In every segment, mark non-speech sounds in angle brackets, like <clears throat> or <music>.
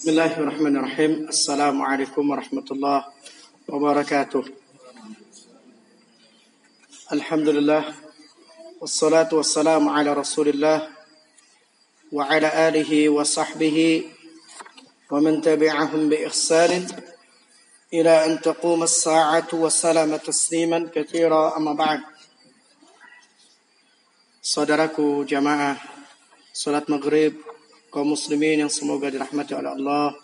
بسم الله الرحمن الرحيم السلام عليكم ورحمة الله وبركاته الحمد لله والصلاة والسلام على رسول الله وعلى آله وصحبه ومن تبعهم بإحسان إلى أن تقوم الساعة وسلم تسليما كثيرا أما بعد Saudaraku jamaah salat maghrib kaum muslimin yang semoga dirahmati oleh Allah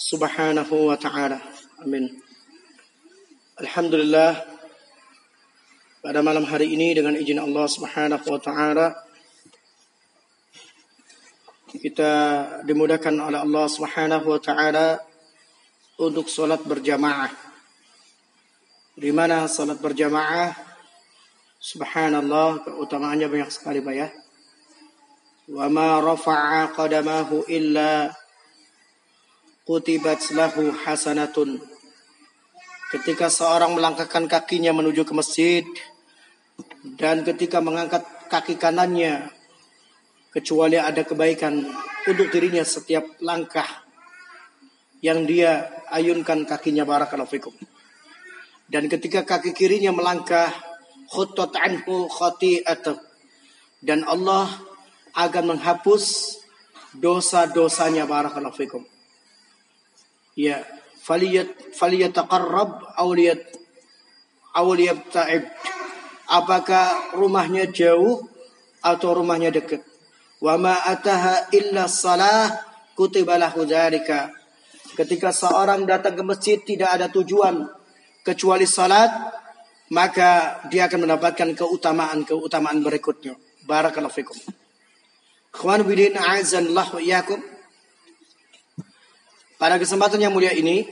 Subhanahu wa taala. Amin. Alhamdulillah pada malam hari ini dengan izin Allah Subhanahu wa taala kita dimudahkan oleh Allah Subhanahu wa taala untuk salat berjamaah. Di mana salat berjamaah Subhanallah keutamaannya banyak sekali Pak ya. Ma rafa'a qadamahu illa kutibat lahu hasanatun. Ketika seorang melangkahkan kakinya menuju ke masjid dan ketika mengangkat kaki kanannya kecuali ada kebaikan untuk dirinya setiap langkah yang dia ayunkan kakinya barakallahu fikum. Dan ketika kaki kirinya melangkah khuttat anhu khati'atuh dan Allah akan menghapus dosa-dosanya. Barakallahu fikum. Ya faliyat faliyataqarrab awliyat awliyabta'ib. Apakah rumahnya jauh atau rumahnya dekat? Wa ma ataha illa salah kutiba lahu dzalika. Ketika seorang datang ke masjid tidak ada tujuan kecuali salat maka dia akan mendapatkan keutamaan-keutamaan berikutnya. Barakallahu fikum. Ikhwan bidin azanillah wa iyyakum. Pada kesempatan yang mulia ini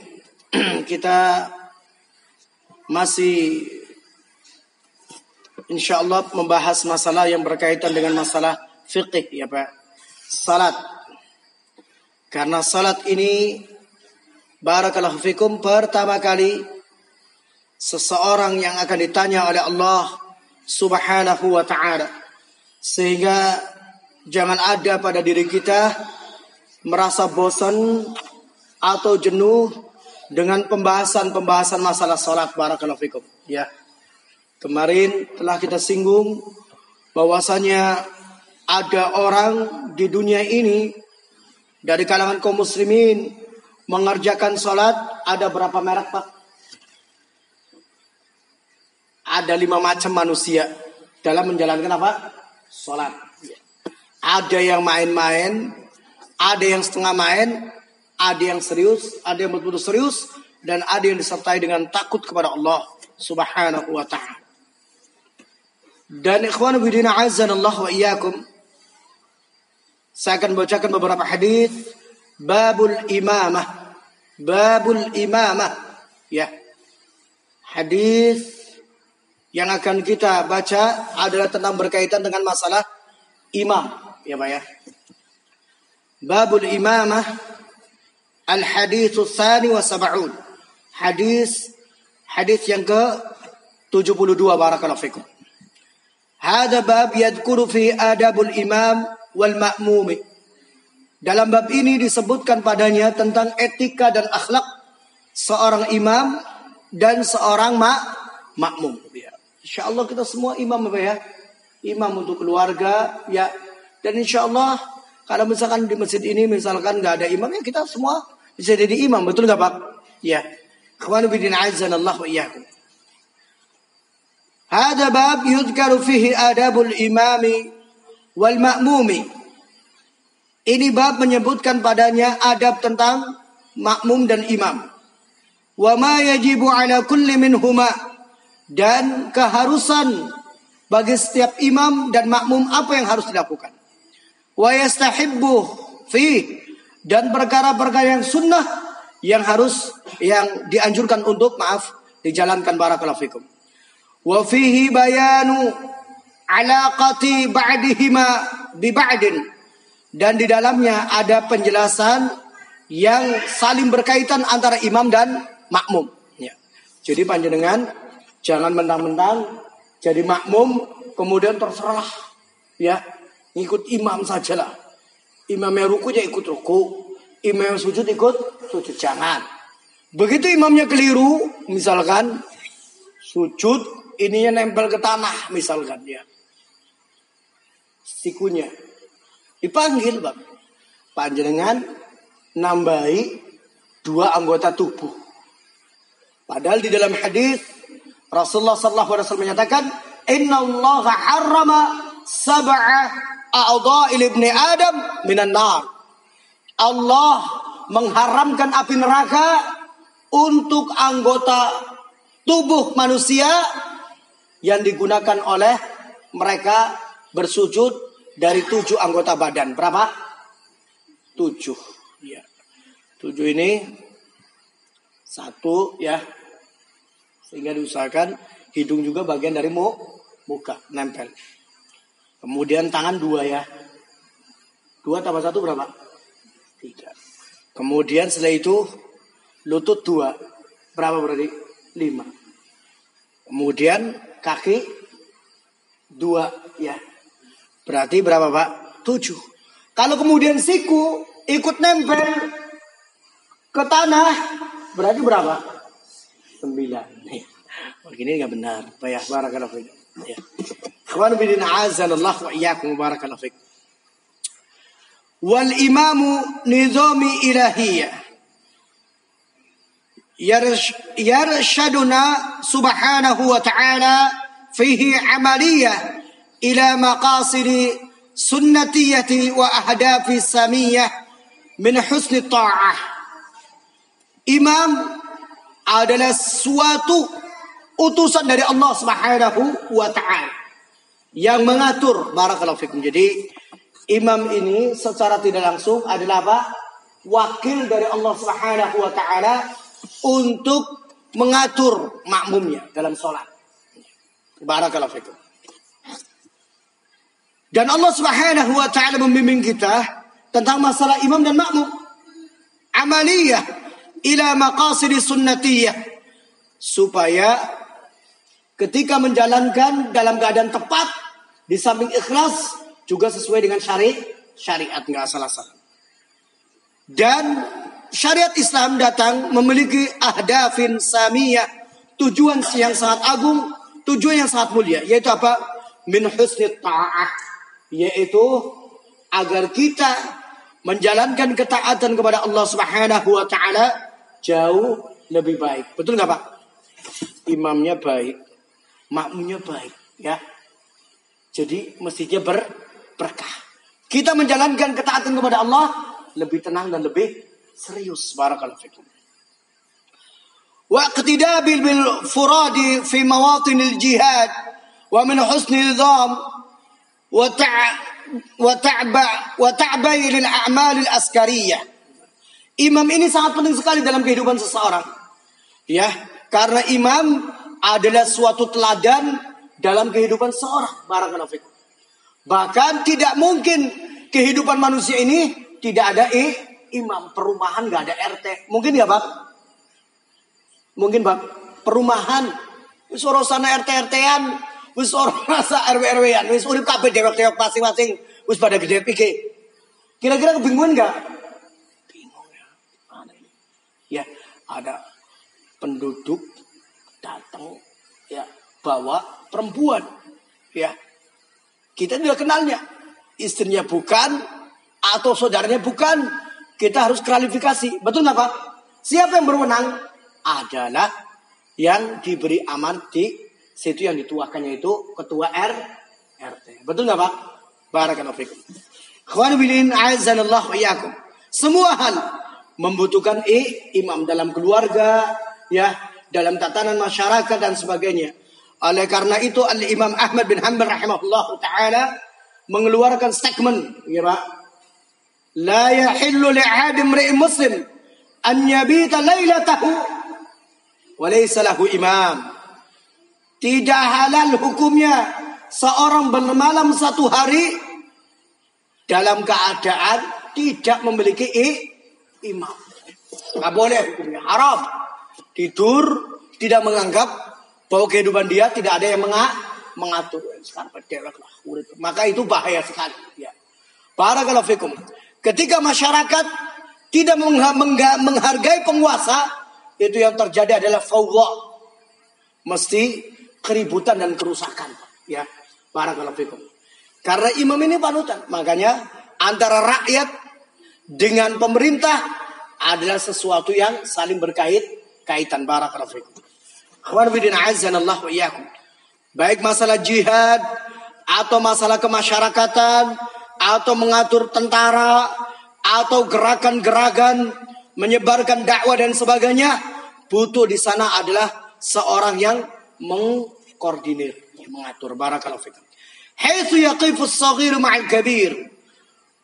<clears throat> kita masih insya Allah membahas masalah yang berkaitan dengan masalah fikih ya Pak. Salat. Karena salat ini barakallahu fikum pertama kali seseorang yang akan ditanya oleh Allah Subhanahu wa taala. Sehingga jangan ada pada diri kita merasa bosan atau jenuh dengan pembahasan-pembahasan masalah salat barakallahu fikum ya. Kemarin telah kita singgung bahwasanya ada orang di dunia ini dari kalangan kaum muslimin mengerjakan salat ada berapa merek Pak? ada lima macam manusia dalam menjalankan apa? Sholat. Ada yang main-main, ada yang setengah main, ada yang serius, ada yang betul-betul serius, dan ada yang disertai dengan takut kepada Allah Subhanahu wa taala. Dan ikhwan bidina Allah wa iyyakum. Saya akan bacakan beberapa hadis babul imamah. Babul imamah. Ya. Hadis yang akan kita baca adalah tentang berkaitan dengan masalah imam, ya Pak ya. Babul imamah al hadis tsani wa sab'un. Hadis hadis yang ke 72 barakallahu fikum. Hada bab yadhkuru fi adabul imam wal ma'mum. Dalam bab ini disebutkan padanya tentang etika dan akhlak seorang imam dan seorang mak makmum. Ya. Insya Allah kita semua imam apa ya? Imam untuk keluarga ya. Dan insya Allah kalau misalkan di masjid ini misalkan nggak ada imam ya kita semua bisa jadi imam betul nggak pak? Ya. Kawan bidin Allah wa iyyakum. Bab yudkaru fihi adabul imami wal ma'mumi. Ini bab menyebutkan padanya adab tentang makmum dan imam. Wa ma yajibu ala kulli minhuma dan keharusan bagi setiap imam dan makmum apa yang harus dilakukan. Wa fi dan perkara-perkara yang sunnah yang harus yang dianjurkan untuk maaf dijalankan barakallahu fikum. Wa fihi bayanu alaqati ba'dihima bi ba'din dan di dalamnya ada penjelasan yang saling berkaitan antara imam dan makmum. Ya. Jadi panjenengan Jangan mentang-mentang jadi makmum kemudian terserah ya ngikut imam sajalah. Imamnya rukunya ikut ruku, Imam yang sujud ikut sujud jangan. Begitu imamnya keliru, misalkan sujud ininya nempel ke tanah misalkan ya. Sikunya dipanggil Bang. Panjenengan nambahi dua anggota tubuh. Padahal di dalam hadis Rasulullah sallallahu alaihi wasallam menyatakan, "Inna harrama sab'a a'dha'il ibni Adam minan nar." Allah mengharamkan api neraka untuk anggota tubuh manusia yang digunakan oleh mereka bersujud dari tujuh anggota badan. Berapa? Tujuh. Ya. Tujuh ini satu ya. Sehingga diusahakan hidung juga bagian dari mu, muka nempel. Kemudian tangan dua ya. Dua tambah satu berapa? Tiga. Kemudian setelah itu lutut dua. Berapa berarti? Lima. Kemudian kaki dua ya. Berarti berapa pak? Tujuh. Kalau kemudian siku ikut nempel ke tanah, berarti berapa? Sembilan. <laughs> Begini nggak benar. Pak ya, barakallahu fiik. اخواني بدين عازل الله وإياكم وبارك الله فيك. والإمام نظام إلهية. يرشدنا سبحانه وتعالى فيه عملية إلى مقاصد سنتية وأهداف سامية من حسن الطاعة. إمام adalah suatu utusan dari Allah Subhanahu wa taala. Yang mengatur barakallahu fikum. Jadi Imam ini secara tidak langsung adalah apa? Wakil dari Allah Subhanahu wa taala untuk mengatur makmumnya dalam sholat. Barakallahu fikum. Dan Allah Subhanahu wa taala membimbing kita tentang masalah imam dan makmum. Amaliyah ila maqasid sunnatiyah supaya ketika menjalankan dalam keadaan tepat di samping ikhlas juga sesuai dengan syari syariat nggak salah-salah. Dan syariat Islam datang memiliki ahdafin samiyah, tujuan yang sangat agung, tujuan yang sangat mulia, yaitu apa? Min husni ta'ah, yaitu agar kita menjalankan ketaatan kepada Allah Subhanahu wa taala jauh lebih baik. Betul nggak Pak? Imamnya baik, makmumnya baik, ya. Jadi mestinya ber, berkah. Kita menjalankan ketaatan kepada Allah lebih tenang dan lebih serius. Barakallahu fikum. واقتداء بالفراد في مواطن الجهاد ومن حسن نظام وتع وتعبى وتعبي للأعمال الأسكرية Imam ini sangat penting sekali dalam kehidupan seseorang. Ya, karena imam adalah suatu teladan dalam kehidupan seorang. Barakallahu. Bahkan tidak mungkin kehidupan manusia ini tidak ada eh, imam. Perumahan nggak ada RT. Mungkin nggak Pak? Mungkin Pak. Perumahan. Wis sana RT-RT-an. Wis rasa RW-RW-an. Wis urip kabeh dewek-dewek masing-masing. Wis pada gede pike. Kira-kira kebingungan nggak? Bingung ya. Ya, ada penduduk datang ya bawa perempuan ya kita tidak kenalnya. Istrinya bukan atau saudaranya bukan. Kita harus klarifikasi. Betul nggak Pak? Siapa yang berwenang? Adalah yang diberi aman di situ yang dituakannya itu ketua R RT. Betul nggak Pak? Barakallahu fikum. Khwan bilin azanallah wa. Semua hal membutuhkan i, imam dalam keluarga, ya, dalam tatanan masyarakat dan sebagainya. Oleh karena itu Al Imam Ahmad bin Hanbal rahimahullah taala mengeluarkan statement, ya Pak. La yahillu li'ad imri'in muslim an yabita lailatahu wa laysa lahu imam. Tidak halal hukumnya seorang bermalam satu hari dalam keadaan tidak memiliki imam. Tidak boleh hukumnya haram. Tidur tidak menganggap bahwa kehidupan dia tidak ada yang mengatur. Maka itu bahaya sekali. Ya. Barakallahu. Ketika masyarakat tidak menghargai penguasa, itu yang terjadi adalah fawwa. Mesti keributan dan kerusakan. Ya, barakallahu. Karena imam ini panutan. Makanya antara rakyat dengan pemerintah adalah sesuatu yang saling berkait kaitan barakallahu. Akhwan bidin azanallahu iyyakum. Baik masalah jihad atau masalah kemasyarakatan atau mengatur tentara atau gerakan-gerakan menyebarkan dakwah dan sebagainya butuh di sana adalah seorang yang mengkoordinir yang mengatur. Barakallahu as-saghir ma'al kabir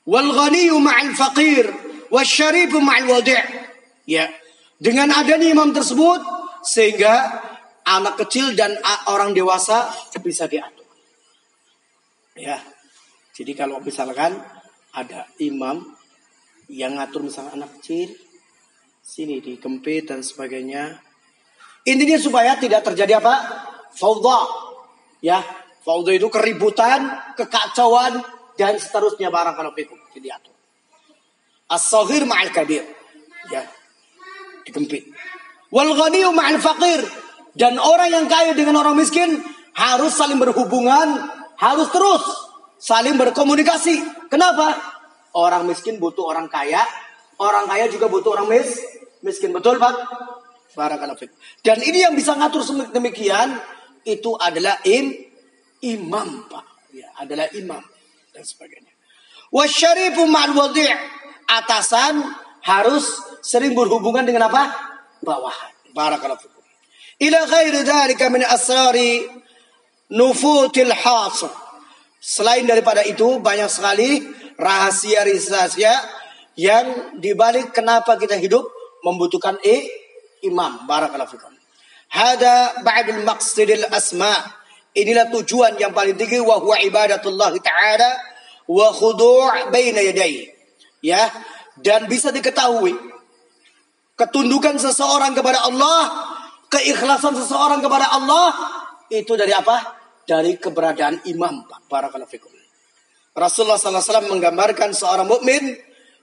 wal ghani ma'al faqir wasyarif ma'al wadi' ya dengan adanya imam tersebut sehingga anak kecil dan orang dewasa bisa diatur. Ya. Jadi kalau misalkan ada imam yang ngatur misalnya anak kecil sini di kempit dan sebagainya. Intinya supaya tidak terjadi apa? Fauda ya. Fauda itu keributan kekacauan dan seterusnya barang kalau jadi atur as-saghir ma'al kabir. Ya. Di kempit wal ghaniyu ma'al faqir dan orang yang kaya dengan orang miskin harus saling berhubungan harus terus saling berkomunikasi kenapa Orang miskin butuh orang kaya, orang kaya juga butuh orang mis miskin. Betul, Pak? Barakallahu Dan ini yang bisa ngatur demikian itu adalah im imam, Pak. Ya, adalah imam dan sebagainya. Wasyarifu ma'al wadi' atasan harus sering berhubungan dengan apa? Bawahan. Barakallahu Ila ghairi dzalika min asrari nufutil hasr. Selain daripada itu banyak sekali rahasia-rahasia yang dibalik kenapa kita hidup membutuhkan e imam. Barakallahu fikum. Hada ba'dul maqsidil asma. Inilah tujuan yang paling tinggi wa huwa ibadatullah taala wa khudu' baina yadayhi. Ya, dan bisa diketahui ketundukan seseorang kepada Allah, keikhlasan seseorang kepada Allah itu dari apa? Dari keberadaan imam, Pak. Barakallahu fikum. Rasulullah SAW menggambarkan seorang mukmin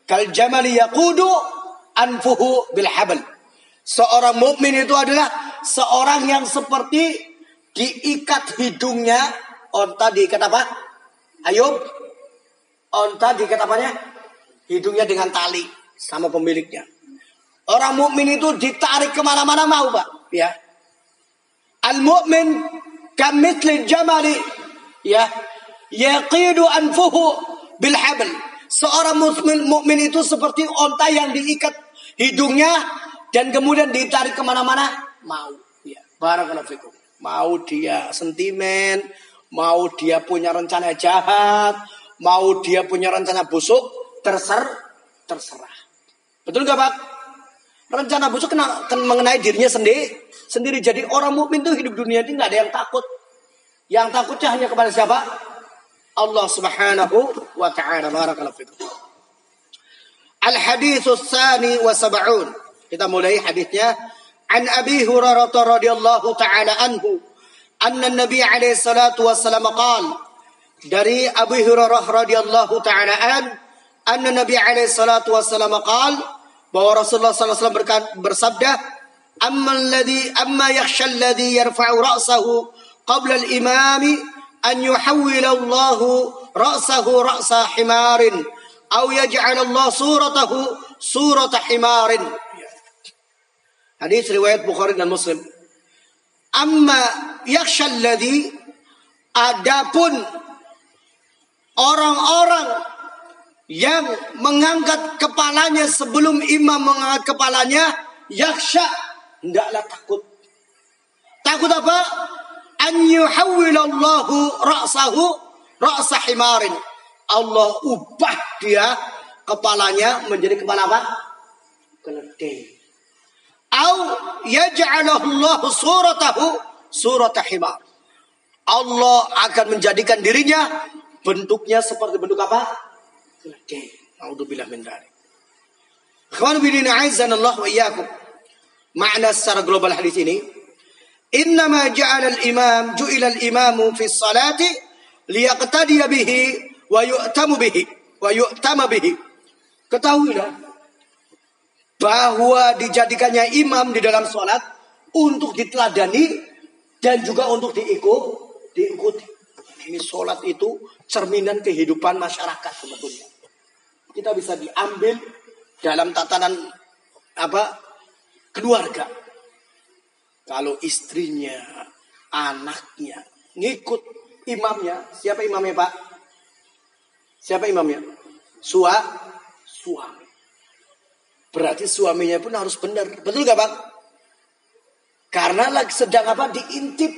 kal jamali yaqudu anfuhu bil habl. Seorang mukmin itu adalah seorang yang seperti diikat hidungnya onta diikat apa? Ayo, onta diikat apanya? Hidungnya dengan tali sama pemiliknya. Orang mukmin itu ditarik ke mana-mana mau pak, ya. Al mukmin kamithli jamali, ya yaqidu anfuhu bil habl. Seorang mukmin mukmin itu seperti onta yang diikat hidungnya dan kemudian ditarik ke mana-mana mau. Ya, barakallahu fikum. Mau dia sentimen, mau dia punya rencana jahat, mau dia punya rencana busuk, terser terserah. Betul gak Pak? Rencana busuk kena, mengenai dirinya sendiri, sendiri. Jadi orang mukmin itu hidup dunia ini nggak ada yang takut. Yang takutnya hanya kepada siapa? Allah Subhanahu wa taala. Barakallahu fikum. Al-hadits tsani wa sab'un. Kita mulai hadisnya an Abi Hurairah radhiyallahu taala anhu anna Nabi alaihi salatu wassalam qala dari Abu Hurairah radhiyallahu taala an anna Nabi alaihi salatu wassalam qala bahwa Rasulullah sallallahu alaihi wasallam bersabda amma alladhi amma yakhsha alladhi yarfa'u ra'sahu qabla al-imami أن يحول الله رأسه رأس حمار أو يجعل الله صورته صورة حمار Hadis riwayat Bukhari dan Muslim. Amma yakhsha alladhi adapun orang-orang yang mengangkat kepalanya sebelum imam mengangkat kepalanya yakhsha hendaklah takut. Takut apa? an yuhawwilallahu ra'sahu ra'sa himarin. Allah ubah dia kepalanya menjadi kepala apa? Keledai. Au yaj'alahu Allah suratahu surata himar. Allah akan menjadikan dirinya bentuknya seperti bentuk apa? Dang, min dzalik. Ikhwanu bidin a'izanallahu wa iyyakum. Makna secara global hadis ini, innama ja'ala al-imam ju'ila al-imamu fi salati liyaqtadiya bihi wa yu'tamu bihi wa yu'tama bihi. Ketahuilah bahwa dijadikannya imam di dalam salat untuk diteladani dan juga untuk diikut, diikuti. Ini salat itu cerminan kehidupan masyarakat sebetulnya. Kita bisa diambil dalam tatanan apa keluarga. Kalau istrinya, anaknya ngikut imamnya, siapa imamnya Pak? Siapa imamnya? Sua, suami. Berarti suaminya pun harus benar. Betul gak Pak? Karena lagi sedang apa? Diintip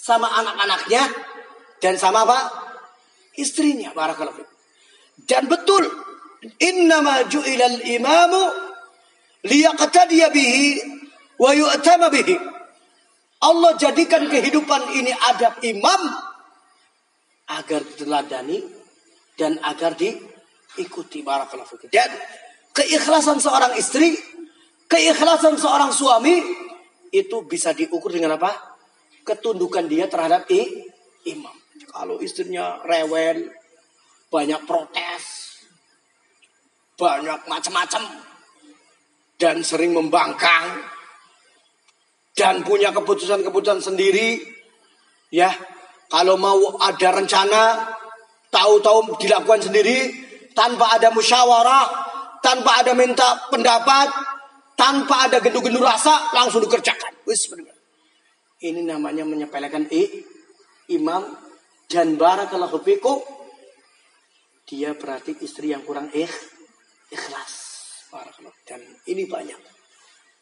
sama anak-anaknya dan sama apa? Istrinya. Barakallahu Dan betul. Innama imamu liyaqtadiya bihi wa. Allah jadikan kehidupan ini adab imam agar diteladani dan agar diikuti barakallahu Dan keikhlasan seorang istri, keikhlasan seorang suami itu bisa diukur dengan apa? Ketundukan dia terhadap imam. Kalau istrinya rewel, banyak protes, banyak macam-macam, dan sering membangkang, dan punya keputusan-keputusan sendiri, ya. Kalau mau ada rencana, tahu-tahu dilakukan sendiri, tanpa ada musyawarah, tanpa ada minta pendapat, tanpa ada gendu-gendu rasa, langsung dikerjakan. Ini namanya menyepelekan i, imam dan barakallahu fikum. Dia berarti istri yang kurang ikh, ikhlas. Dan ini banyak.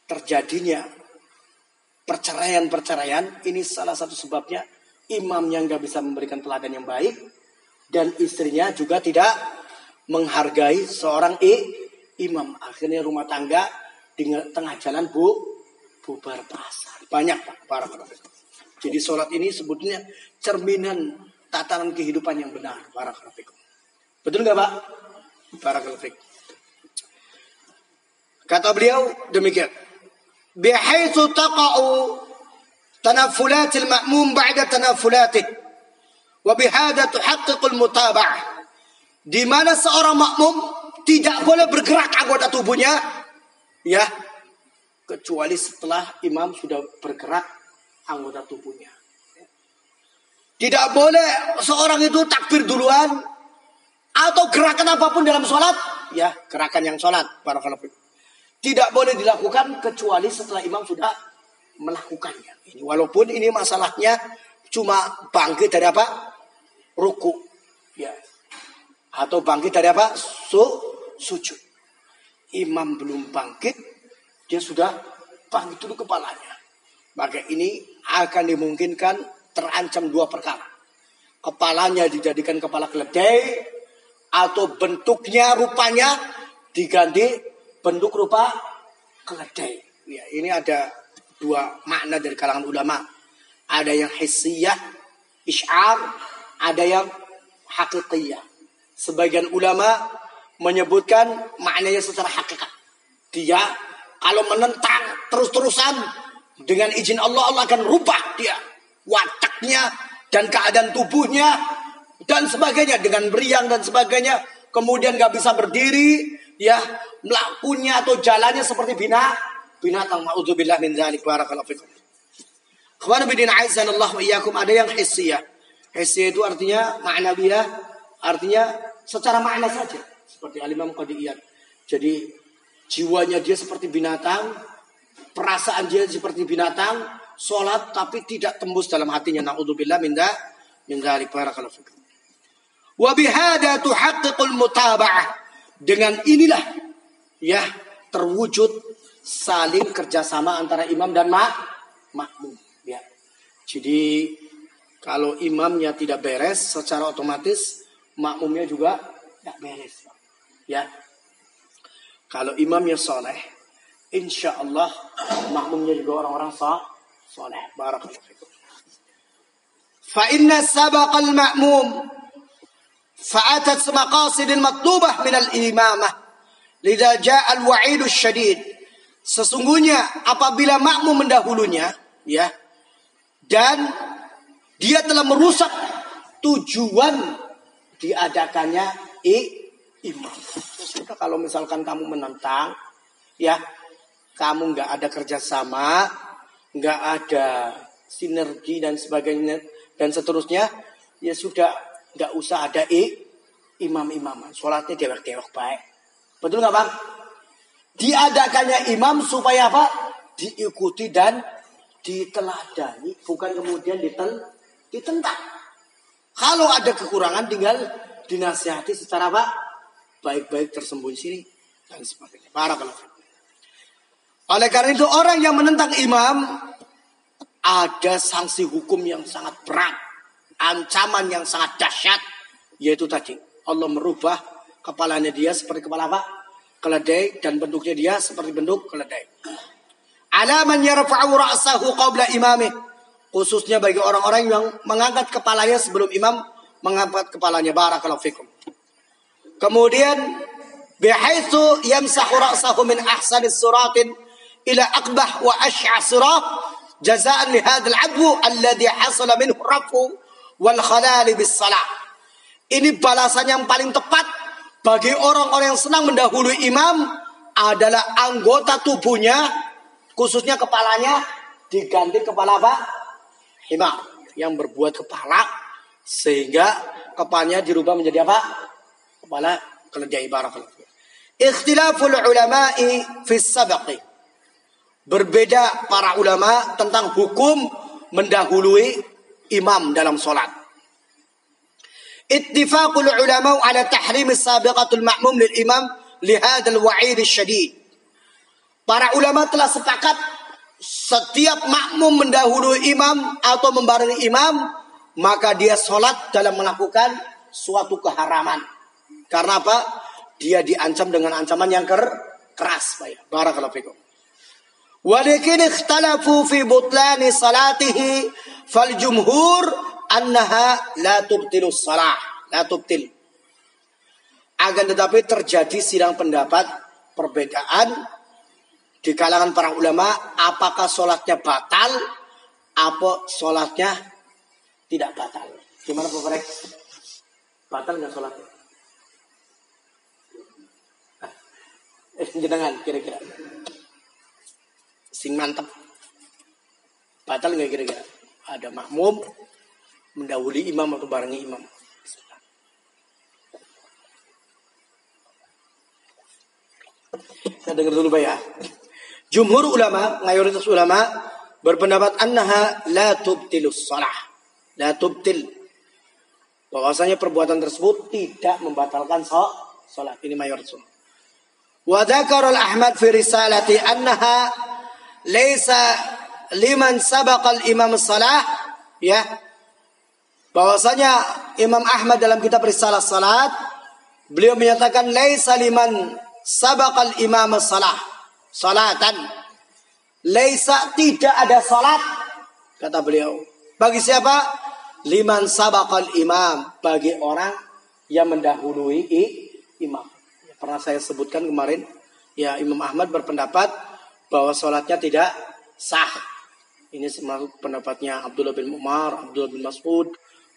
Terjadinya perceraian-perceraian ini salah satu sebabnya imam yang nggak bisa memberikan teladan yang baik dan istrinya juga tidak menghargai seorang i, imam. Akhirnya rumah tangga di tengah jalan bu bubar pasar. Banyak pak para Jadi sholat ini sebetulnya cerminan tatanan kehidupan yang benar. Para Betul nggak pak? Para Kata beliau demikian. Bihaitsu taqa'u al-ma'mum ba'da tanafulatih. Wa bihada tuhaqqiqul mutaba'ah. Di mana seorang makmum tidak boleh bergerak anggota tubuhnya ya kecuali setelah imam sudah bergerak anggota tubuhnya. Tidak boleh seorang itu takbir duluan atau gerakan apa pun dalam sholat, ya gerakan yang sholat, para Tidak boleh dilakukan kecuali setelah imam sudah melakukannya. Ini walaupun ini masalahnya cuma bangkit dari apa? Ruku, ya. Atau bangkit dari apa? Su sujud. Imam belum bangkit, dia sudah bangkit dulu kepalanya. Maka ini akan dimungkinkan terancam dua perkara. Kepalanya dijadikan kepala keledai atau bentuknya rupanya diganti bentuk rupa keledai. Ya, ini ada dua makna dari kalangan ulama. Ada yang hissiyah, isyar, ada yang hakikiyah. Sebagian ulama menyebutkan maknanya secara hakikat. Dia kalau menentang terus-terusan dengan izin Allah Allah akan rubah dia wataknya dan keadaan tubuhnya dan sebagainya dengan beriang dan sebagainya kemudian nggak bisa berdiri ya melakukannya atau jalannya seperti bina binatang ma'udzubillah min dzalik barakallahu fikum bidin Allah wa iyyakum ada yang hissiyah hissiyah itu artinya ma'nawiyah artinya secara makna saja seperti Al-Imam. Jadi jiwanya dia seperti binatang, perasaan dia seperti binatang, sholat tapi tidak tembus dalam hatinya. Na'udzubillah minda minda barakallahu fikum. Wa bihada tuhaqqiqul mutaba'ah. Dengan inilah ya terwujud saling kerjasama antara imam dan mak makmum. Ya. Jadi kalau imamnya tidak beres, secara otomatis makmumnya juga tidak beres. Ya. Kalau imamnya soleh, insya Allah makmumnya juga orang-orang soleh. Barakallahu. Fa inna sabaqal ma'mum fa'atat maqasid matlubah min al-imamah. Lidha ja'a al-wa'id syadid. Sesungguhnya apabila makmum mendahulunya, ya, dan dia telah merusak tujuan diadakannya imam. Terus kalau misalkan kamu menentang, ya kamu nggak ada kerjasama, nggak ada sinergi dan sebagainya dan seterusnya, ya sudah nggak usah ada i, imam-imaman. Sholatnya dewek-dewek baik. Betul nggak bang? Diadakannya imam supaya apa? Diikuti dan diteladani, bukan kemudian ditel, ditentang. Kalau ada kekurangan tinggal dinasihati secara apa? Baik-baik tersembunyi sini dan sebagainya. Para kalau oleh karena itu orang yang menentang imam ada sanksi hukum yang sangat berat, ancaman yang sangat dahsyat, yaitu tadi Allah merubah kepalanya dia seperti kepala apa? Keledai dan bentuknya dia seperti bentuk keledai. Alaman yarfa'u ra'sahu qabla imamih. Khususnya bagi orang-orang yang mengangkat kepalanya sebelum imam mengangkat kepalanya. Barakallahu fikum. Kemudian bihaitsu yamsahu ra'sahu min ahsanis suratin ila aqbah wa ash'asirah jazaan li hadzal 'adwu alladhi hasala minhu rafu wal khalal bis. Ini balasan yang paling tepat bagi orang-orang yang senang mendahului imam adalah anggota tubuhnya khususnya kepalanya diganti kepala apa? Himar yang berbuat kepala sehingga kepalanya dirubah menjadi apa? Kepala keledai barakallahu. Ikhtilaful ulama'i fi sabaqi. Berbeda para ulama tentang hukum mendahului imam dalam solat. Ittifaqul ulama ala tahrim sabiqatul ma'mum lil imam li hadzal wa'id syadid. Para ulama telah sepakat setiap makmum mendahului imam atau membarengi imam maka dia sholat dalam melakukan suatu keharaman. Karena apa? Dia diancam dengan ancaman yang ker keras. Barakallahu fikum. Ikhtalafu fi butlani salatihi fal jumhur annaha la tubtilu salah. La tubtil. Akan tetapi terjadi sidang pendapat perbedaan di kalangan para ulama apakah sholatnya batal apa sholatnya tidak batal. Gimana Pak Batal nggak sholatnya? Eh, jenengan kira-kira sing mantep. Batal nggak kira-kira? Ada makmum mendahului imam atau barengi imam? Saya dengar dulu Pak ya. Jumhur ulama mayoritas ulama berpendapat annaha la tubtilus salah la tubtil. Bahwasanya perbuatan tersebut tidak membatalkan salat ini mayoritas wa dzakara al-ahmad fi risalati annaha laisa liman sabaqal imam salah ya. Bahwasanya Imam Ahmad dalam kitab Risalah Salat beliau menyatakan laisa liman sabaqal imam salah salatan. Laisa tidak ada salat kata beliau. Bagi siapa? Liman sabaqal imam bagi orang yang mendahului imam. Pernah saya sebutkan kemarin ya Imam Ahmad berpendapat bahwa sholatnya tidak sah. Ini termasuk pendapatnya Abdullah bin Umar, Abdullah bin Mas'ud,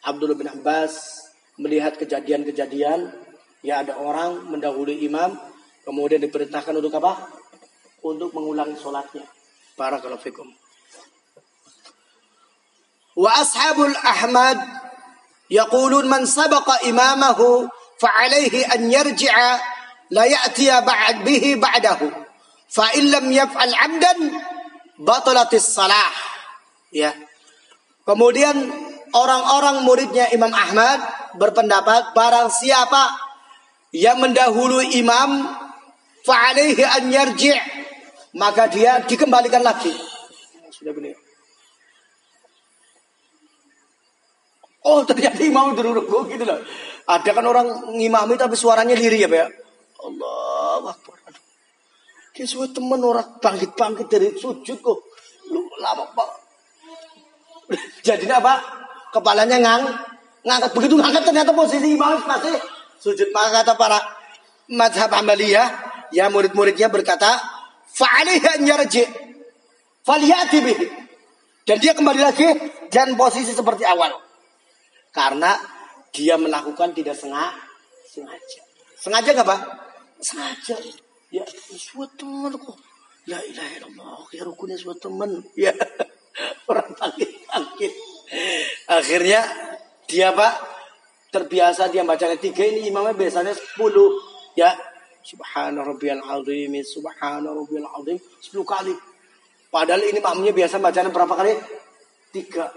Abdullah bin Abbas melihat kejadian-kejadian ya ada orang mendahului imam kemudian diperintahkan untuk apa? Untuk mengulangi sholatnya. Barakallahu fikum. Wa ashabul Ahmad yaqulun man sabaqa imamahu fa'alaihi an yarji'a la ya'tiya ba'd bihi ba'dahu. Fa illam yaf'al 'amdan batalatis salah. Ya. Kemudian orang-orang muridnya Imam Ahmad berpendapat barang siapa yang mendahului imam fa'alaihi an yarji' maka dia dikembalikan lagi. Sudah benar. Oh ternyata imam dulu gitu loh. Ada kan orang ngimami tapi suaranya lirih ya Pak ya. Allah Akbar. Ki suwe temen orang bangkit-bangkit dari sujud kok. Lu lama pak. Jadi apa? Kepalanya ngang, ngangkat begitu ngangkat ternyata posisi imam masih sujud. Maka kata para madhab amaliyah, ya murid-muridnya berkata, fa'alaihi an yarji, faliyati bihi. Dan dia kembali lagi dan posisi seperti awal. Karena dia melakukan tidak sengaja. Sengaja. Sengaja nggak pak? Sengaja. Ya, teman kok. La ilaha illallah. Ya rukunnya suat teman. Ya. <laughs> Orang bangkit-bangkit. Akhirnya dia pak terbiasa dia bacanya tiga ini imamnya biasanya sepuluh ya subhana rabbiyal azim subhana rabbiyal azim sepuluh kali padahal ini makmumnya biasa bacanya berapa kali tiga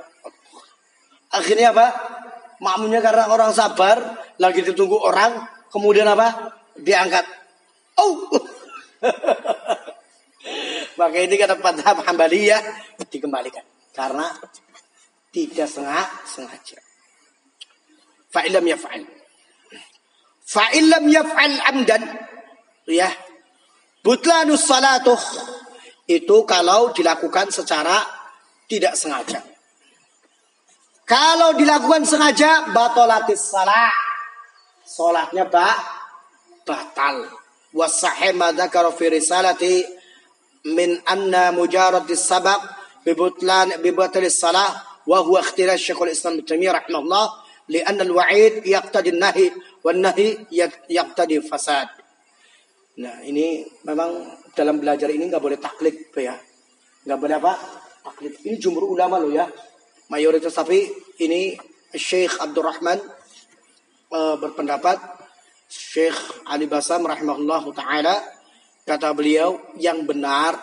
akhirnya apa makmumnya karena orang sabar lagi ditunggu orang kemudian apa diangkat oh <laughs> maka ini kata Padhab Hambaliyah dikembalikan karena tidak sengaja fa'ilam yaf'al. Fa'ilam yaf'al amdan. Ya. Butlanus salatuh. Itu kalau dilakukan secara tidak sengaja. Kalau dilakukan sengaja, batolatis salah. Salatnya ba batal. Wasahih madzakara fi risalati min anna mujaradis sabab bibutlan bibatalis salah wa huwa ikhtilaf Syekhul Islam Ibnu Taimiyah rahimahullah لأن الوعيد يقتضي النهي والنهي يقتضي fasad. Nah ini memang dalam belajar ini nggak boleh taklid ya, nggak boleh apa? Taklid. Ini jumhur ulama loh ya, mayoritas tapi ini Syekh Abdurrahman uh, berpendapat Syekh Ali Basam rahimahullah taala kata beliau yang benar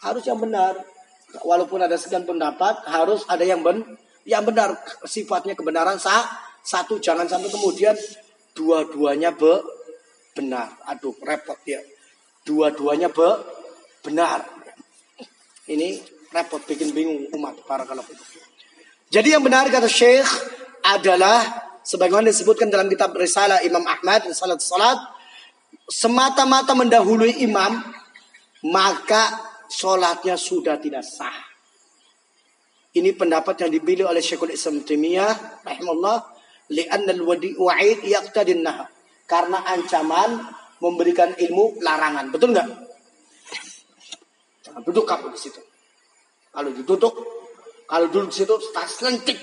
harus yang benar. Walaupun ada sekian pendapat harus ada yang ben yang benar. Sifatnya kebenaran sah satu jangan sampai kemudian dua-duanya be benar. Aduh repot ya dua-duanya be benar. Ini repot bikin bingung umat para kalau jadi yang benar kata Syekh adalah sebagaimana disebutkan dalam kitab Risalah Imam Ahmad Salat Salat semata-mata mendahului imam maka sholatnya sudah tidak sah ini pendapat yang dipilih oleh Syekhul Islam Taimiyah rahimahullah li'anna al-wa'id yaqtadin nah. Karena ancaman memberikan ilmu larangan. Betul nggak? Jangan duduk kamu di situ. Kalau duduk, kalau duduk di situ, tas lentik.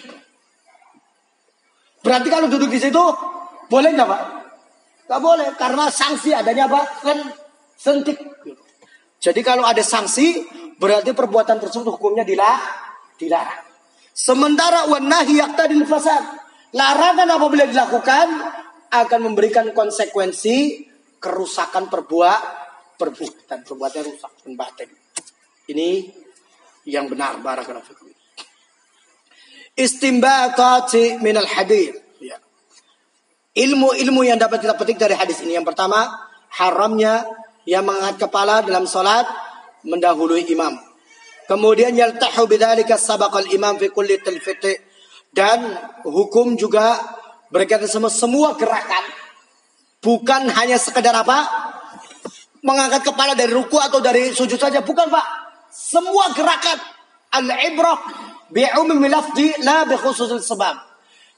Berarti kalau duduk di situ, boleh nggak Pak? Nggak boleh, karena sanksi adanya apa? Kan sentik. Jadi kalau ada sanksi, berarti perbuatan tersebut hukumnya dilah dilarang. Sementara wanahi yaqtadil fasad. Larangan apabila dilakukan akan memberikan konsekuensi kerusakan perbuat perbuatan perbuatan rusak dan batin. Ini yang benar barakallahu. Istimbatati min al hadis. Ya. Ilmu-ilmu yang dapat kita petik dari hadis ini. Yang pertama haramnya yang mengangkat kepala dalam salat mendahului imam. Kemudian yaltahu bidzalika sabaqal imam fi kulli talfiti dan hukum juga berkaitan sama semua gerakan. Bukan hanya sekedar apa? Mengangkat kepala dari ruku atau dari sujud saja. Bukan Pak. Semua gerakan. Al-ibrah bi ummi lafzi la bi sebab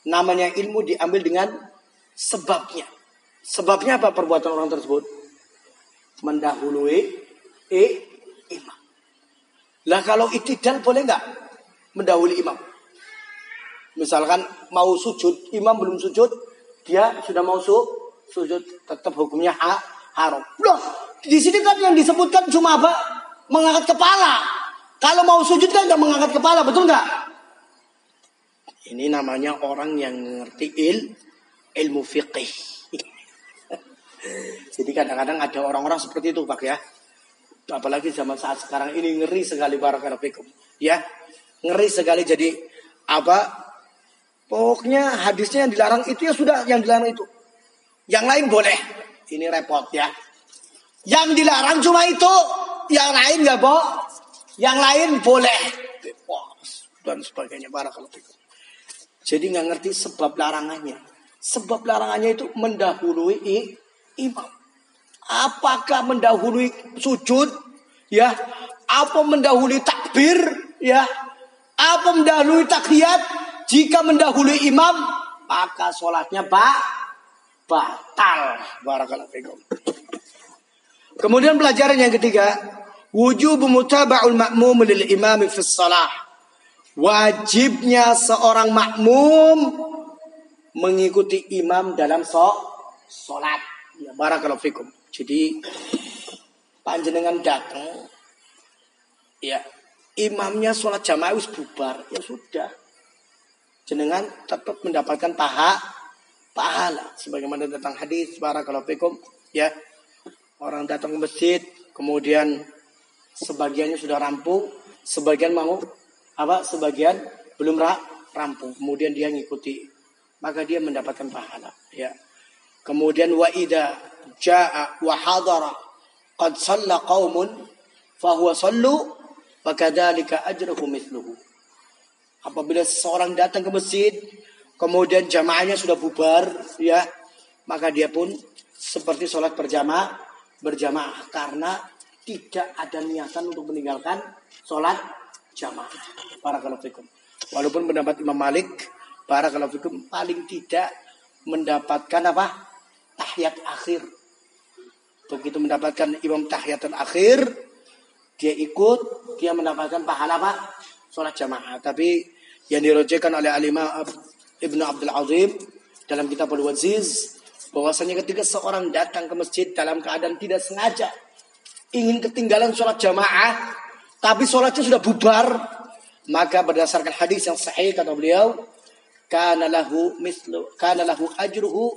namanya ilmu diambil dengan sebabnya sebabnya apa perbuatan orang tersebut mendahului eh, imam lah kalau itidal boleh nggak mendahului imam? Misalkan mau sujud, imam belum sujud, dia sudah mau su sujud, tetap hukumnya ha haram. Loh, di sini kan yang disebutkan cuma apa? Mengangkat kepala. Kalau mau sujud kan nggak mengangkat kepala, betul nggak? Ini namanya orang yang ngerti il, ilmu fiqih. <laughs> Jadi kadang-kadang ada orang-orang seperti itu Pak ya. Apalagi zaman saat sekarang ini ngeri sekali barakallahu ya ngeri sekali. Jadi apa? Pokoknya hadisnya yang dilarang itu ya sudah yang dilarang itu. Yang lain boleh. Ini repot ya. Yang dilarang cuma itu yang lain nggak boh yang lain boleh dan sebagainya barakallahu jadi nggak ngerti sebab larangannya sebab larangannya itu mendahului imam Apakah mendahului sujud? Ya. Apa mendahului takbir? Ya. Apa mendahului takhiyat? Jika mendahului imam, maka sholatnya ba batal. Barakallahu. Kemudian pelajaran yang ketiga, wujub mutaba'ul ma'mum lil imam fi shalah. Wajibnya seorang makmum mengikuti imam dalam sholat. Ya, barakallahu fikum. Jadi panjenengan datang, ya imamnya sholat jamaah wis bubar, ya sudah. Jenengan tetap mendapatkan paha pahala sebagaimana datang hadis para kalau ya orang datang ke masjid kemudian sebagiannya sudah rampung sebagian mau apa sebagian belum rampung. Kemudian dia ngikuti maka dia mendapatkan pahala ya. Kemudian wa ida jaa wa hadara qad salla qaumun fa huwa sallu wa kadzalika ajruhu mithluhu. Apabila seseorang datang ke masjid kemudian jamaahnya sudah bubar ya maka dia pun seperti sholat berjamaah berjamaah. Karena tidak ada niatan untuk meninggalkan sholat jamaah. Para kalafikum. Walaupun pendapat Imam Malik, para kalafikum paling tidak mendapatkan apa? Tahiyat akhir. Begitu mendapatkan imam tahiyat akhir, dia ikut, dia mendapatkan pahala apa? Sholat jamaah. Tapi yang dirojekan oleh alimah Ibnu Abdul Azim dalam kitab Al-Waziz bahwasanya ketika seorang datang ke masjid dalam keadaan tidak sengaja ingin ketinggalan sholat jamaah, tapi sholatnya sudah bubar, maka berdasarkan hadis yang sahih kata beliau, kana lahu mislu, kana lahu ajruhu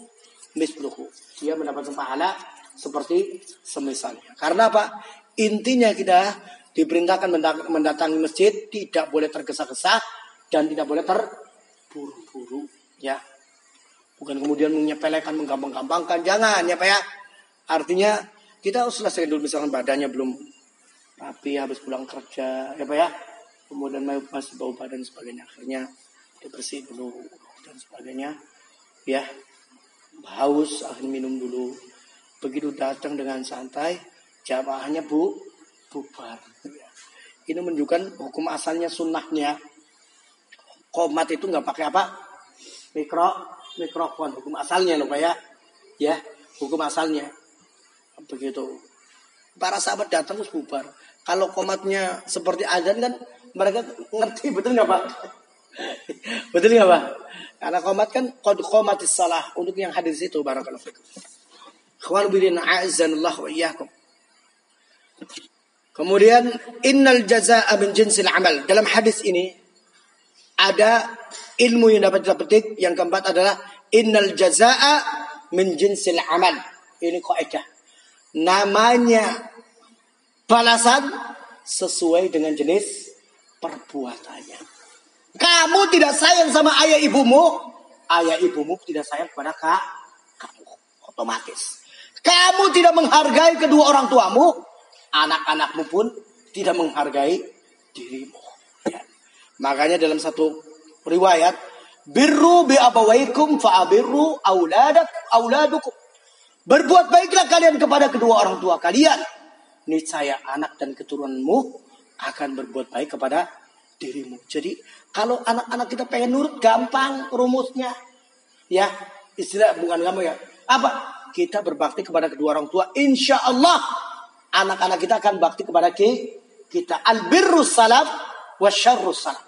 misluhu. Dia mendapatkan pahala seperti semisalnya. Karena apa? Intinya kita diperintahkan mendatangi masjid tidak boleh tergesa-gesa dan tidak boleh terburu-buru ya bukan kemudian menyepelekan menggampang-gampangkan jangan ya pak ya artinya kita harus selesai dulu misalkan badannya belum rapi habis pulang kerja ya pak ya. Kemudian masih bau badan sebagainya akhirnya dibersih dulu dan sebagainya ya. Haus akhirnya minum dulu. Begitu datang dengan santai jamaahnya bu bubar. Ini menunjukkan hukum asalnya sunnahnya. Komat itu nggak pakai apa? Mikro mikrofon. Hukum asalnya loh pak ya. Ya hukum asalnya begitu. Para sahabat datang terus bubar. Kalau komatnya seperti azan kan mereka ngerti betul nggak pak? <laughs> Betul nggak pak? Karena komat kan kod komatis salah untuk yang hadis itu barakallahu fikum. Ikhwan bidin a'azzanallah wa iyyakum. Kemudian innal jazaa'a min jinsil amal. Dalam hadis ini ada ilmu yang dapat kita petik. Yang keempat adalah innal jazaa'a min jinsil amal. Ini kaidah namanya balasan sesuai dengan jenis perbuatannya. Kamu tidak sayang sama ayah ibumu, ayah ibumu tidak sayang kepada kak, kamu. Otomatis. Kamu tidak menghargai kedua orang tuamu, anak-anakmu pun tidak menghargai dirimu. Ya. Makanya dalam satu riwayat, birru bi abawaikum fa abirru auladak auladukum. Berbuat baiklah kalian kepada kedua orang tua kalian. Niscaya anak dan keturunanmu akan berbuat baik kepada dirimu. Jadi kalau anak-anak kita pengen nurut gampang rumusnya. Ya, istilah bukan kamu ya. Apa? Kita berbakti kepada kedua orang tua. Insya Allah anak-anak kita akan bakti kepada kita. Albirrus salaf wasyarrus salaf.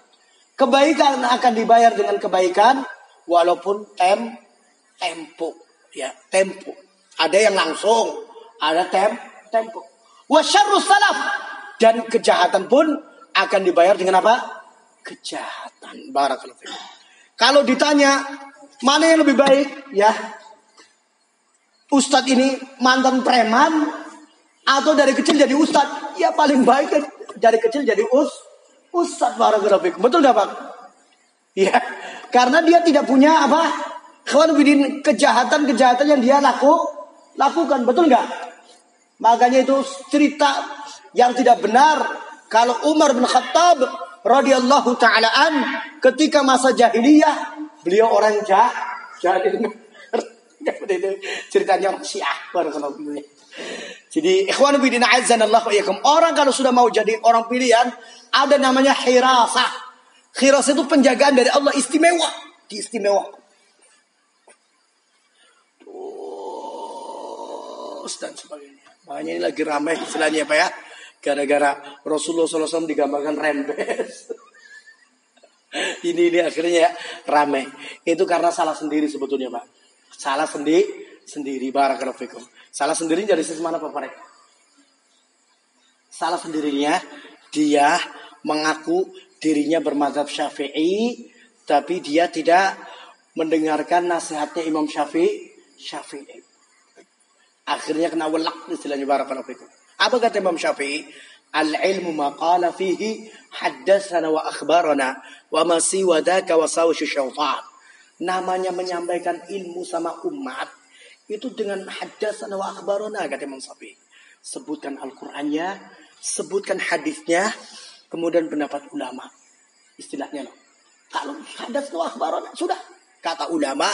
Kebaikan akan dibayar dengan kebaikan walaupun tem tempo ya tempo ada yang langsung, ada tem tempo. Wasyarrus salaf dan kejahatan pun akan dibayar dengan apa? Kejahatan. Barakallahu Kalau ditanya mana yang lebih baik, ya Ustadz ini mantan preman atau dari kecil jadi ustadz? Ya paling baik dari kecil jadi us ustadz barakallahu Betul nggak Pak? Ya, karena dia tidak punya apa? Kawan kejahatan-kejahatan yang dia laku, lakukan. Betul nggak? Makanya itu cerita yang tidak benar. Kalau Umar bin Khattab radhiyallahu taalaan ketika masa jahiliyah beliau orang jah jahil ceritanya orang Syiah Jadi ikhwan bidin azanallahu iyakum orang kalau sudah mau jadi orang pilihan ada namanya hirasah. Hirasah itu penjagaan dari Allah istimewa, diistimewa. Terus dan sebagainya. Makanya ini lagi ramai istilahnya Pak ya. Gara-gara Rasulullah SAW digambarkan rembes. <laughs> ini ini akhirnya ya ramai. Itu karena salah sendiri sebetulnya Pak. Salah sendiri sendiri barakallahu. Salah sendiri dari sisi mana Pak salah sendirinya dia mengaku dirinya bermadzhab Syafi'i tapi dia tidak mendengarkan nasihatnya Imam Syafi'i Syafi'i. Akhirnya kena welak istilahnya barakallahu fikum. Apa kata Imam Syafi'i? Al-ilmu maqala fihi haddatsana wa akhbarana wa ma siwa dzaka wa syaitan. Namanya menyampaikan ilmu sama umat itu dengan haddatsana wa akhbarana kata Imam Syafi'i. Sebutkan Al-Qur'annya, sebutkan hadisnya, kemudian pendapat ulama. Istilahnya loh. Kalau haddatsana wa akhbarana sudah kata ulama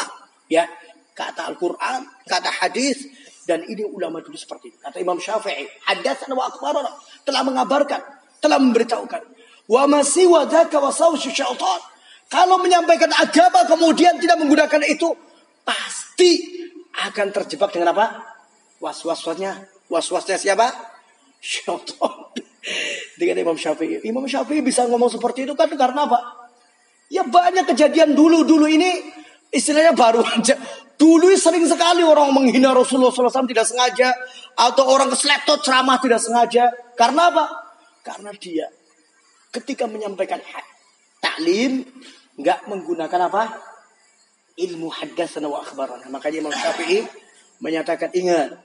ya, kata Al-Quran, kata hadis, dan ini ulama dulu seperti itu. Kata Imam Syafi'i, hadatsana wa akhbarana telah mengabarkan, telah memberitahukan. Wa masih wadaka wa syaitan. Kalau menyampaikan agama kemudian tidak menggunakan itu, pasti akan terjebak dengan apa? Was-wasnya. Was-wasnya siapa? Syaitan. <laughs> Dengan Imam Syafi'i. Imam Syafi'i bisa ngomong seperti itu kan karena apa? Ya banyak kejadian dulu-dulu ini istilahnya baru aja. Dulu sering sekali orang menghina Rasulullah SAW tidak sengaja. Atau orang keseleptot ceramah tidak sengaja. Karena apa? Karena dia ketika menyampaikan taklim nggak menggunakan apa? Ilmu haddatsana wa akhbarana. Makanya Imam Syafi'i menyatakan ingat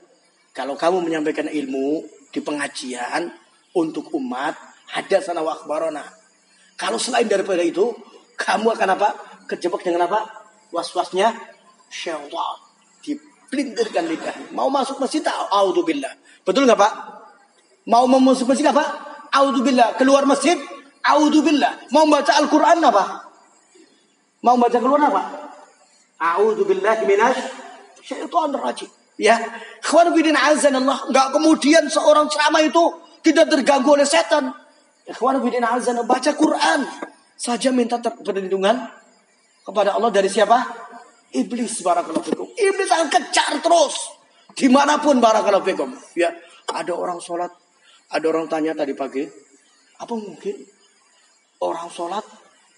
kalau kamu menyampaikan ilmu di pengajian untuk umat haddatsana wa akhbarana. Kalau selain daripada itu kamu akan apa? Kejebak dengan apa? Was-wasnya syaitan. Dipelintirkan lidah. Mau masuk masjid tak? Audzubillah. Betul nggak Pak? Mau masuk masjid apa? Audzubillah. Keluar masjid? Audzubillah. Mau baca Al-Quran apa? Mau baca keluar apa? A'udzubillah minas syaitan rajim. Ya, kawan bidin azan Allah. Enggak kemudian seorang ceramah itu tidak terganggu oleh setan. Kawan bidin azan baca Quran saja minta perlindungan kepada Allah dari siapa? Iblis barakallahu fikum. Iblis akan kejar terus. Di mana pun barakallahu fikum. Ya, ada orang sholat. Ada orang tanya tadi pagi. Apa mungkin orang sholat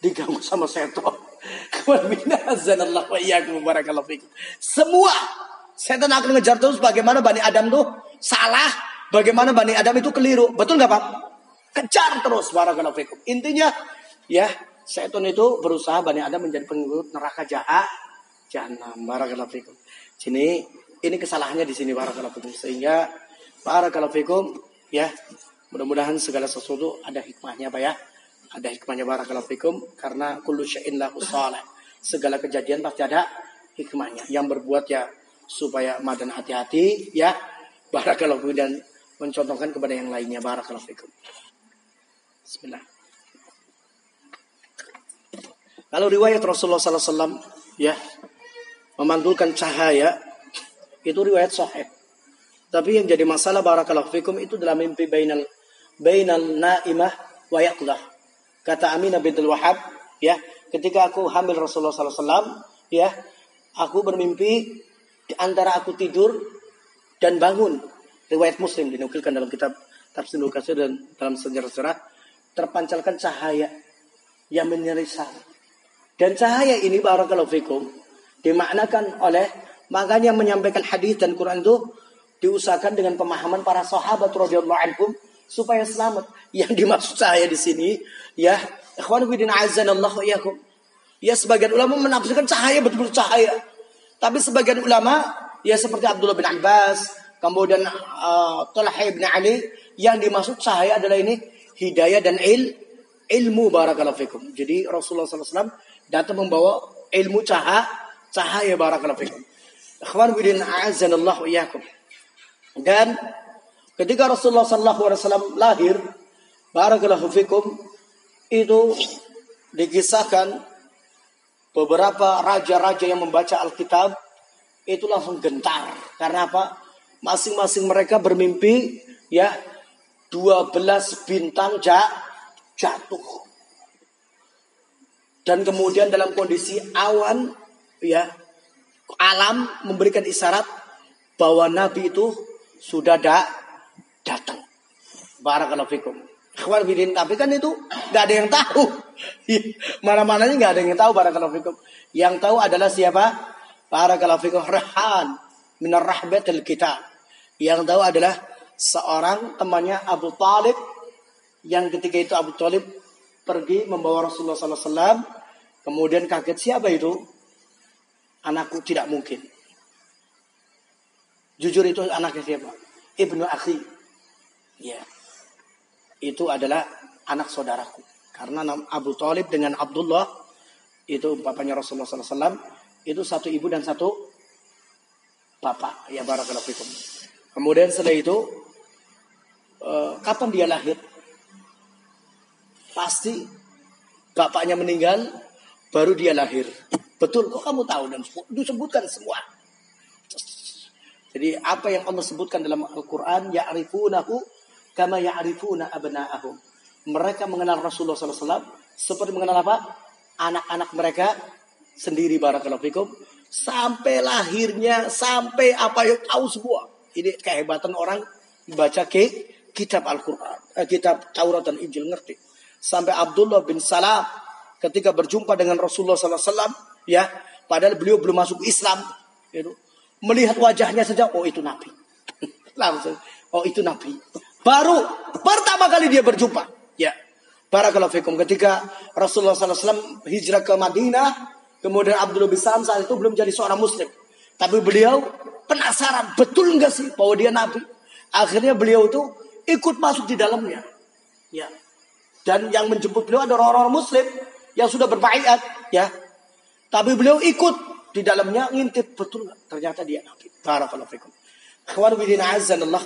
diganggu sama setan? <laughs> Semua setan akan ngejar terus bagaimana Bani Adam tuh salah. Bagaimana Bani Adam itu keliru. Betul nggak Pak? Kejar terus barakallahu fikum. Intinya ya setan itu berusaha Bani Adam menjadi pengikut neraka jahat Jahannam. Barakallahu fikum. Sini ini kesalahannya di sini barakallahu fikum. Sehingga barakallahu fikum ya. Mudah-mudahan segala sesuatu ada hikmahnya Pak ya. Ada hikmahnya barakallahu fikum karena kullu syai'in lahu. Segala kejadian pasti ada hikmahnya. Yang berbuat ya supaya madan hati-hati ya. Barakallahu fikum dan mencontohkan kepada yang lainnya barakallahu fikum. Bismillah. Kalau riwayat Rasulullah SAW ya memantulkan cahaya itu riwayat sahih. Tapi yang jadi masalah barakallahu fikum itu dalam mimpi bainal bainal naimah wa yaqdah. Kata Aminah bintul Wahab, ya, ketika aku hamil Rasulullah SAW, ya, aku bermimpi antara aku tidur dan bangun. Riwayat Muslim dinukilkan dalam kitab Tafsir Lukasir dan dalam sejarah-sejarah terpancarkan cahaya yang menyerisal. Dan cahaya ini barakallahu fikum dimaknakan oleh makanya menyampaikan hadis dan Quran itu diusahakan dengan pemahaman para sahabat radhiyallahu anhum supaya selamat. Yang dimaksud saya di sini ya ikhwan fillah azanallahu iyyakum. Ya sebagian ulama menafsirkan cahaya betul-betul cahaya. Tapi sebagian ulama ya seperti Abdullah bin Abbas, kemudian uh, Talha bin Ali yang dimaksud cahaya adalah ini hidayah dan il ilmu barakallahu fikum. Jadi Rasulullah SAW datang membawa ilmu cahaya Cahaya barakallahu fikum. Ikhwan bidin a'azanallahu iyyakum. Dan ketika Rasulullah sallallahu alaihi wasallam lahir, barakallahu fikum, itu dikisahkan beberapa raja-raja yang membaca Alkitab itu langsung gentar. Karena apa? Masing-masing mereka bermimpi ya 12 bintang jatuh. Dan kemudian dalam kondisi awan ya alam memberikan isyarat bahwa Nabi itu sudah da datang. Barakallahu fikum. Ikhwan bidin tapi kan itu nggak ada yang tahu. <laughs> Mana-mananya nggak ada yang tahu barakallahu fikum. Yang tahu adalah siapa? Barakallahu fikum rahan minar rahbatil kita. Yang tahu adalah seorang temannya Abu Talib yang ketika itu Abu Talib pergi membawa Rasulullah SAW kemudian kaget siapa itu anakku tidak mungkin. Jujur itu anaknya siapa? Ibnu akhi. Ya. Itu adalah anak saudaraku. Karena Abu Talib dengan Abdullah itu bapaknya Rasulullah SAW itu satu ibu dan satu bapak. Ya barakallahu fikum. Kemudian setelah itu Eh, kapan dia lahir? Pasti bapaknya meninggal, baru dia lahir. Betul, kok kamu tahu dan disebutkan semua. Jadi apa yang Allah sebutkan dalam Al-Quran, ya'rifunahu kama ya'rifuna abna'ahum. Mereka mengenal Rasulullah SAW seperti mengenal apa? Anak-anak mereka sendiri barakallahu fikum. Sampai lahirnya, sampai apa yang tahu semua. Ini kehebatan orang baca ke kitab Al-Quran, eh, kitab Taurat dan Injil ngerti. Sampai Abdullah bin Salam ketika berjumpa dengan Rasulullah SAW, ya, padahal beliau belum masuk Islam, gitu. melihat wajahnya saja, oh itu Nabi. <laughs> Langsung, oh itu Nabi. Baru pertama kali dia berjumpa, ya. Barakallahu fikum ketika Rasulullah SAW hijrah ke Madinah, kemudian Abdullah bin saat itu belum jadi seorang Muslim. Tapi beliau penasaran, betul nggak sih bahwa dia Nabi? Akhirnya beliau itu ikut masuk di dalamnya. Ya. Dan yang menjemput beliau adalah orang-orang muslim yang sudah berbaiat, ya. Tapi beliau ikut di dalamnya ngintip betul ternyata dia nabi. Barakallahu fikum.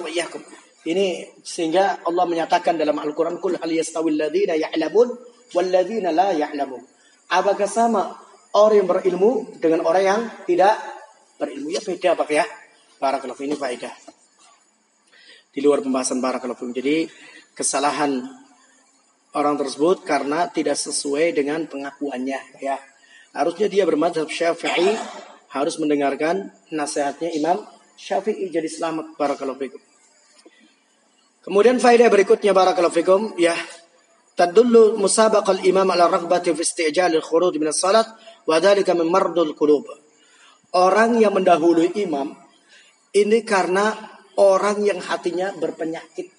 Iyyakum. Ini sehingga Allah menyatakan dalam Al-Qur'an kul hal yastawil ladzina ya'lamun wal ladzina la ya'lamun. Apakah sama orang yang berilmu dengan orang yang tidak berilmu? Ya beda Pak ya. Barakallahu ini faedah di luar pembahasan barakallahu Jadi kesalahan orang tersebut karena tidak sesuai dengan pengakuannya ya. Harusnya dia bermadhab Syafi'i harus mendengarkan nasihatnya Imam Syafi'i jadi selamat barakallahu fikum. Kemudian faedah berikutnya barakallahu fikum ya tadullu musabaqal imam ala raghbati fi isti'jal al-khuruj min as-salat wa dhalika min mardul qulub. Orang yang mendahului imam ini karena orang yang hatinya berpenyakit.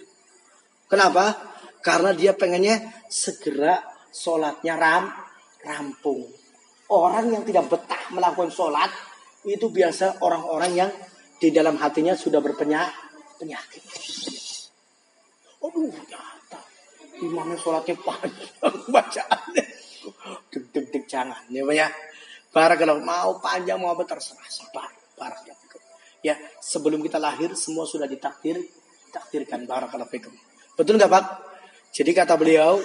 Kenapa? Karena dia pengennya segera sholatnya ram, rampung. Orang yang tidak betah melakukan sholat itu biasa orang-orang yang di dalam hatinya sudah berpenyakit. Aduh, nyata. Imamnya sholatnya panjang <laughs> bacaannya. Deg deg deg jangan. Ya, ya. kalau mau panjang mau apa terserah sabar. Barakallahu Ya, sebelum kita lahir semua sudah ditakdir, takdirkan barakallahu fikum. Betul nggak Pak? Jadi kata beliau,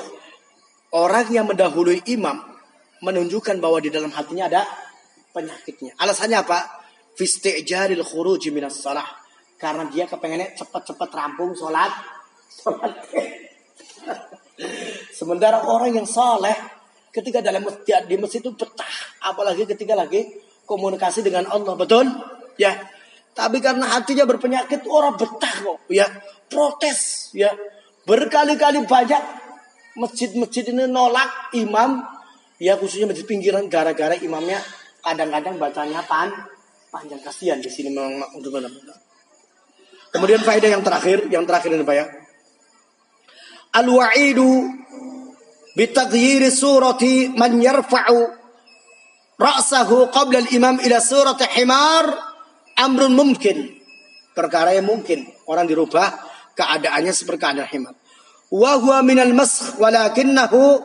orang yang mendahului imam menunjukkan bahwa di dalam hatinya ada penyakitnya. Alasannya apa? Fisti'jaril khuruj minas salah. Karena dia kepengennya cepat-cepat rampung sholat. sholat. <laughs> Sementara orang yang soleh ketika dalam masjid di masjid itu betah, apalagi ketika lagi komunikasi dengan Allah, betul? Ya, tapi karena hatinya berpenyakit orang betah kok ya. Protes ya. Berkali-kali banyak masjid-masjid ini nolak imam ya khususnya masjid pinggiran gara-gara imamnya kadang-kadang bacanya pan panjang kasihan di sini memang untuk Kemudian faedah yang terakhir, yang terakhir ini Pak ya. Al-wa'idu bitaghyiri surati man yarfa'u ra'sahu qabla al-imam ila surati himar amrun mungkin. Perkara yang mungkin. Orang dirubah keadaannya seperti keadaan himar. Wa huwa minal maskh walakinnahu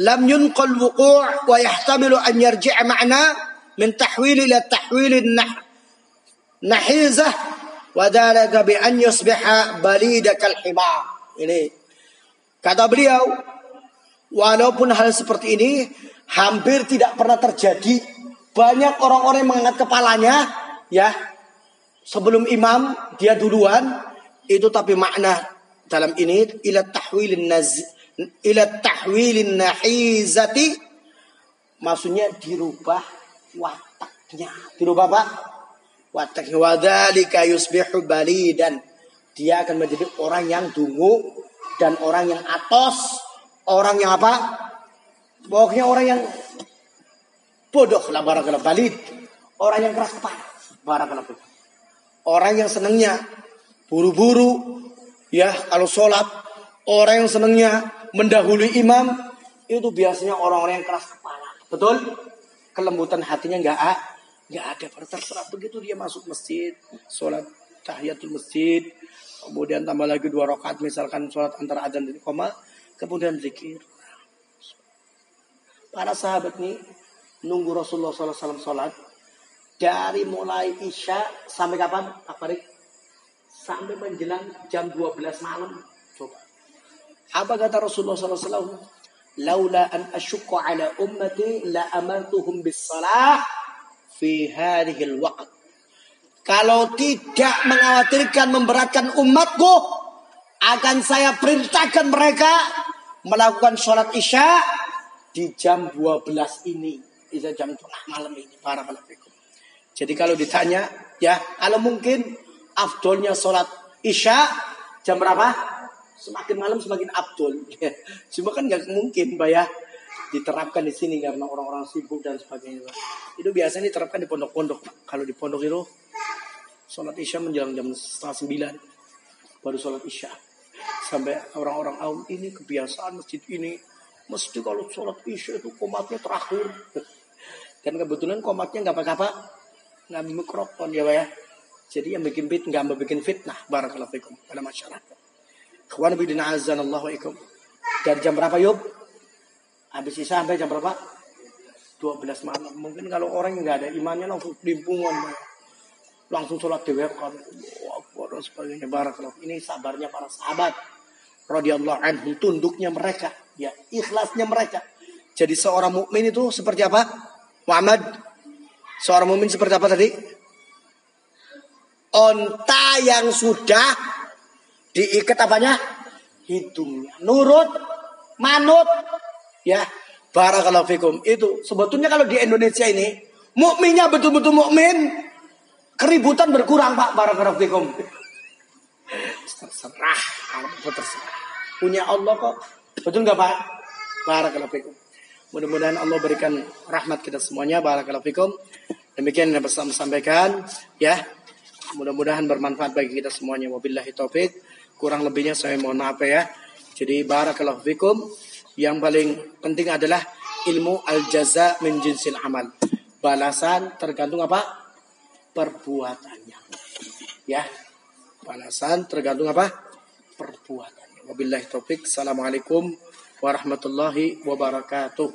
lam yunqal wuqu' wa yahtamilu an yarji'a ma'na min tahwil ila tahwil nah nahizah wa dhalika bi an yusbiha balida kal. Ini kata beliau walaupun hal seperti ini hampir tidak pernah terjadi. Banyak orang-orang yang mengangkat kepalanya ya. Sebelum imam dia duluan. Itu tapi makna dalam ini ila tahwilin ila tahwilin nahizati. Maksudnya dirubah wataknya. Dirubah apa? Wataknya. Wadalika yusbihu balidan. Dia akan menjadi orang yang dungu dan orang yang atos. Orang yang apa? Pokoknya orang yang bodoh lah barakallah balid. Orang yang keras kepala Barakallahu Orang yang senangnya buru-buru, Ya, kalau sholat. Orang yang senangnya mendahului imam itu biasanya orang-orang yang keras kepala. Betul? Kelembutan hatinya nggak nggak ada. Terserah begitu dia masuk masjid, sholat tahiyatul masjid, kemudian tambah lagi dua rakaat misalkan sholat antara adzan dan koma, kemudian zikir. Para sahabat nih nunggu Rasulullah SAW sholat dari mulai isya sampai kapan Pak Farid? Sampai menjelang jam 12 malam. Apa kata Rasulullah SAW? Laula an asyukku ala ummati la amartuhum bis salah fi hadhil waqt. Kalau tidak mengkhawatirkan memberatkan umatku, akan saya perintahkan mereka melakukan sholat isya di jam 12 ini. Di jam tengah malam ini. Para. Jadi kalau ditanya, ya kalau mungkin afdolnya sholat isya jam berapa? Semakin malam semakin abdul. <laughs> Cuma kan nggak mungkin, Pak ya diterapkan di sini karena orang-orang sibuk dan sebagainya. Itu biasanya diterapkan di pondok-pondok. Kalau di pondok itu sholat isya menjelang jam setengah sembilan baru sholat isya. Sampai orang-orang awam ini kebiasaan masjid ini Mesti kalau sholat isya itu komatnya terakhir. <laughs> Dan kebetulan komatnya nggak pakai apa? Nggak mikrofon ya Pak ya. Jadi yang bikin fit nggak bikin fitnah. Barakallahu fikum pada masyarakat. Kawan bidin azan Allah ikum. Dari jam berapa yuk? Habis isya sampai jam berapa? 12 malam. Mungkin kalau orang nggak ada imannya langsung limpungan. Langsung sholat dewekan. Wah, dan sebagainya. Barakallahu. Ini sabarnya para sahabat. Radiyallahu anhum tunduknya mereka ya ikhlasnya mereka. Jadi seorang mukmin itu seperti apa? Muhammad seorang mukmin seperti apa tadi? Onta yang sudah diikat apanya? Hidungnya. Nurut, manut, ya. Barakallahu fikum. Itu sebetulnya kalau di Indonesia ini mukminnya betul-betul mukmin, keributan berkurang Pak Barakallahu fikum. Terserah. Punya Allah kok Betul nggak Pak? Barakallahu fikum. Mudah-mudahan Allah berikan rahmat kita semuanya. Barakallahu fikum. Demikian yang bisa sampaikan ya. Mudah-mudahan bermanfaat bagi kita semuanya. Wabillahi taufik. Kurang lebihnya saya mohon maaf ya. Jadi barakallahu fikum. Yang paling penting adalah ilmu al-jaza min jinsil amal. Balasan tergantung apa? Perbuatannya. Ya. Balasan tergantung apa? Perbuatan. Wabillahi taufik. Assalamualaikum warahmatullahi wabarakatuh.